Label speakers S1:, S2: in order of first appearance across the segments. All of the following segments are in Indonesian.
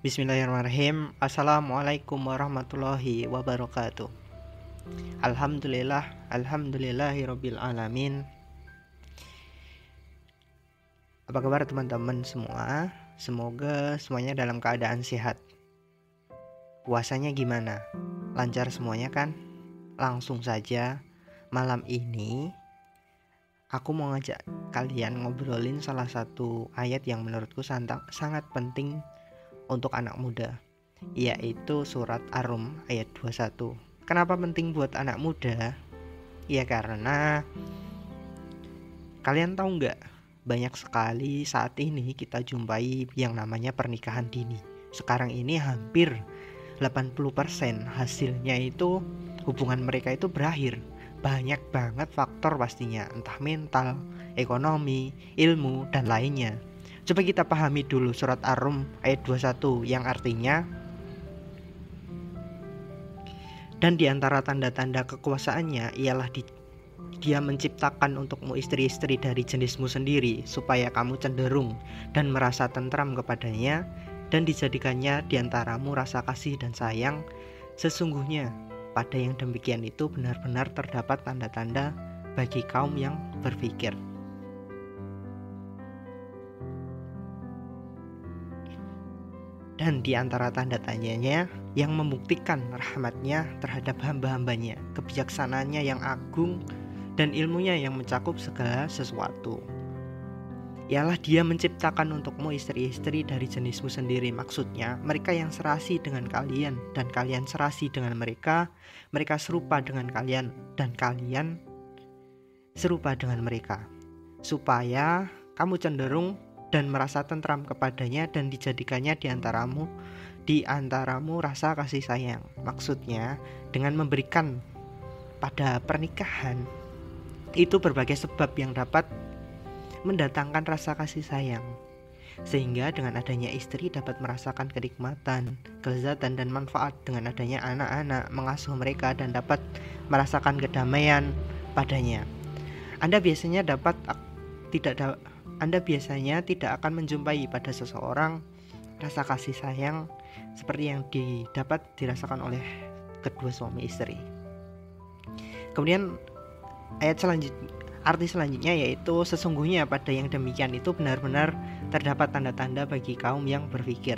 S1: Bismillahirrahmanirrahim Assalamualaikum warahmatullahi wabarakatuh Alhamdulillah Alhamdulillahirabbil alamin Apa kabar teman-teman semua? Semoga semuanya dalam keadaan sehat Puasanya gimana? Lancar semuanya kan? Langsung saja Malam ini Aku mau ngajak kalian ngobrolin salah satu ayat yang menurutku sangat penting untuk anak muda yaitu surat Ar-Rum ayat 21. Kenapa penting buat anak muda? Ya karena kalian tahu nggak banyak sekali saat ini kita jumpai yang namanya pernikahan dini. Sekarang ini hampir 80% hasilnya itu hubungan mereka itu berakhir. Banyak banget faktor pastinya, entah mental, ekonomi, ilmu, dan lainnya. Coba kita pahami dulu surat Ar-Rum ayat 21 yang artinya dan di antara tanda-tanda kekuasaannya ialah di, dia menciptakan untukmu istri-istri dari jenismu sendiri supaya kamu cenderung dan merasa tentram kepadanya dan dijadikannya di antaramu rasa kasih dan sayang sesungguhnya pada yang demikian itu benar-benar terdapat tanda-tanda bagi kaum yang berpikir. Dan di antara tanda tanyanya yang membuktikan rahmatnya terhadap hamba-hambanya, kebijaksanaannya yang agung dan ilmunya yang mencakup segala sesuatu. Ialah dia menciptakan untukmu istri-istri dari jenismu sendiri Maksudnya mereka yang serasi dengan kalian Dan kalian serasi dengan mereka Mereka serupa dengan kalian Dan kalian serupa dengan mereka Supaya kamu cenderung dan merasa tentram kepadanya dan dijadikannya di antaramu di antaramu rasa kasih sayang. Maksudnya dengan memberikan pada pernikahan itu berbagai sebab yang dapat mendatangkan rasa kasih sayang. Sehingga dengan adanya istri dapat merasakan kenikmatan, kelezatan dan manfaat dengan adanya anak-anak, mengasuh mereka dan dapat merasakan kedamaian padanya. Anda biasanya dapat tidak anda biasanya tidak akan menjumpai pada seseorang rasa kasih sayang seperti yang didapat dirasakan oleh kedua suami istri. Kemudian ayat selanjutnya arti selanjutnya yaitu sesungguhnya pada yang demikian itu benar-benar terdapat tanda-tanda bagi kaum yang berpikir.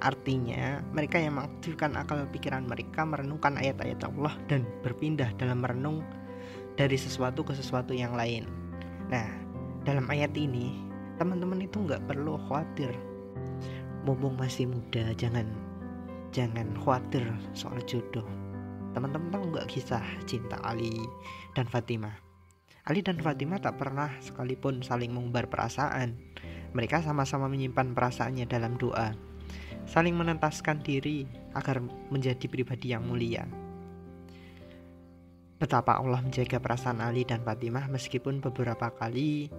S1: Artinya, mereka yang mengaktifkan akal pikiran mereka merenungkan ayat-ayat Allah dan berpindah dalam merenung dari sesuatu ke sesuatu yang lain. Nah, dalam ayat ini teman-teman itu nggak perlu khawatir. Mumpung masih muda jangan jangan khawatir soal jodoh. Teman-teman tahu nggak kisah cinta Ali dan Fatimah Ali dan Fatimah tak pernah sekalipun saling mengumbar perasaan. Mereka sama-sama menyimpan perasaannya dalam doa. Saling menentaskan diri agar menjadi pribadi yang mulia. Betapa Allah menjaga perasaan Ali dan Fatimah meskipun beberapa kali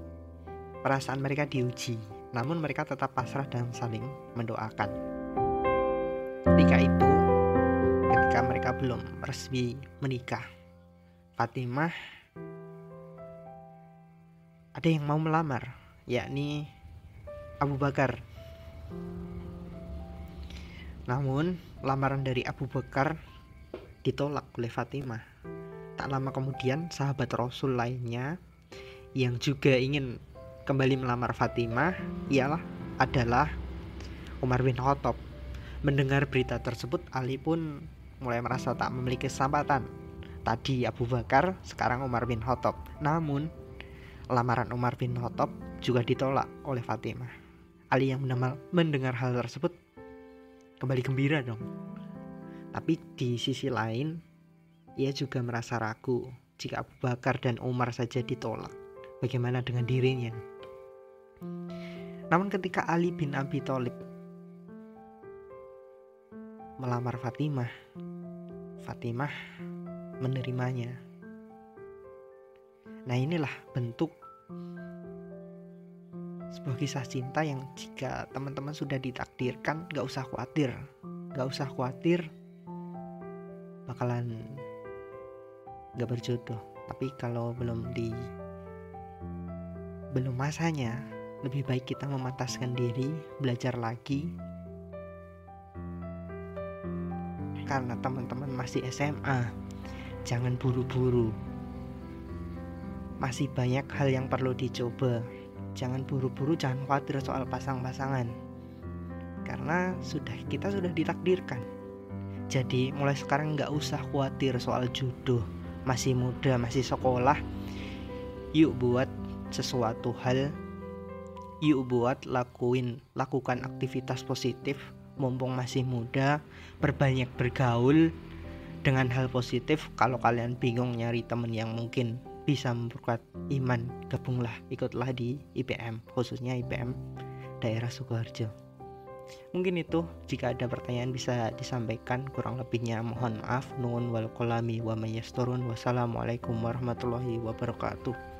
S1: perasaan mereka diuji, namun mereka tetap pasrah dan saling mendoakan. Ketika itu, ketika mereka belum resmi menikah, Fatimah ada yang mau melamar, yakni Abu Bakar. Namun, lamaran dari Abu Bakar ditolak oleh Fatimah. Tak lama kemudian, sahabat Rasul lainnya yang juga ingin kembali melamar Fatimah ialah adalah Umar bin Khattab. Mendengar berita tersebut, Ali pun mulai merasa tak memiliki kesempatan. Tadi Abu Bakar, sekarang Umar bin Khattab. Namun, lamaran Umar bin Khattab juga ditolak oleh Fatimah. Ali yang mendengar hal tersebut kembali gembira dong. Tapi di sisi lain, ia juga merasa ragu jika Abu Bakar dan Umar saja ditolak. Bagaimana dengan dirinya? Namun ketika Ali bin Abi Thalib melamar Fatimah, Fatimah menerimanya. Nah inilah bentuk sebuah kisah cinta yang jika teman-teman sudah ditakdirkan gak usah khawatir gak usah khawatir bakalan gak berjodoh tapi kalau belum di belum masanya lebih baik kita memantaskan diri, belajar lagi, karena teman-teman masih SMA jangan buru-buru. Masih banyak hal yang perlu dicoba. Jangan buru-buru jangan khawatir soal pasang-pasangan. Karena sudah kita sudah ditakdirkan. Jadi mulai sekarang nggak usah khawatir soal jodoh. Masih muda masih sekolah. Yuk buat sesuatu hal yuk buat lakuin lakukan aktivitas positif. Mumpung masih muda berbanyak bergaul dengan hal positif. Kalau kalian bingung nyari temen yang mungkin bisa memperkuat iman gabunglah ikutlah di IPM khususnya IPM daerah Sukoharjo. Mungkin itu jika ada pertanyaan bisa disampaikan. Kurang lebihnya mohon maaf. Wal kolami wassalamualaikum warahmatullahi wabarakatuh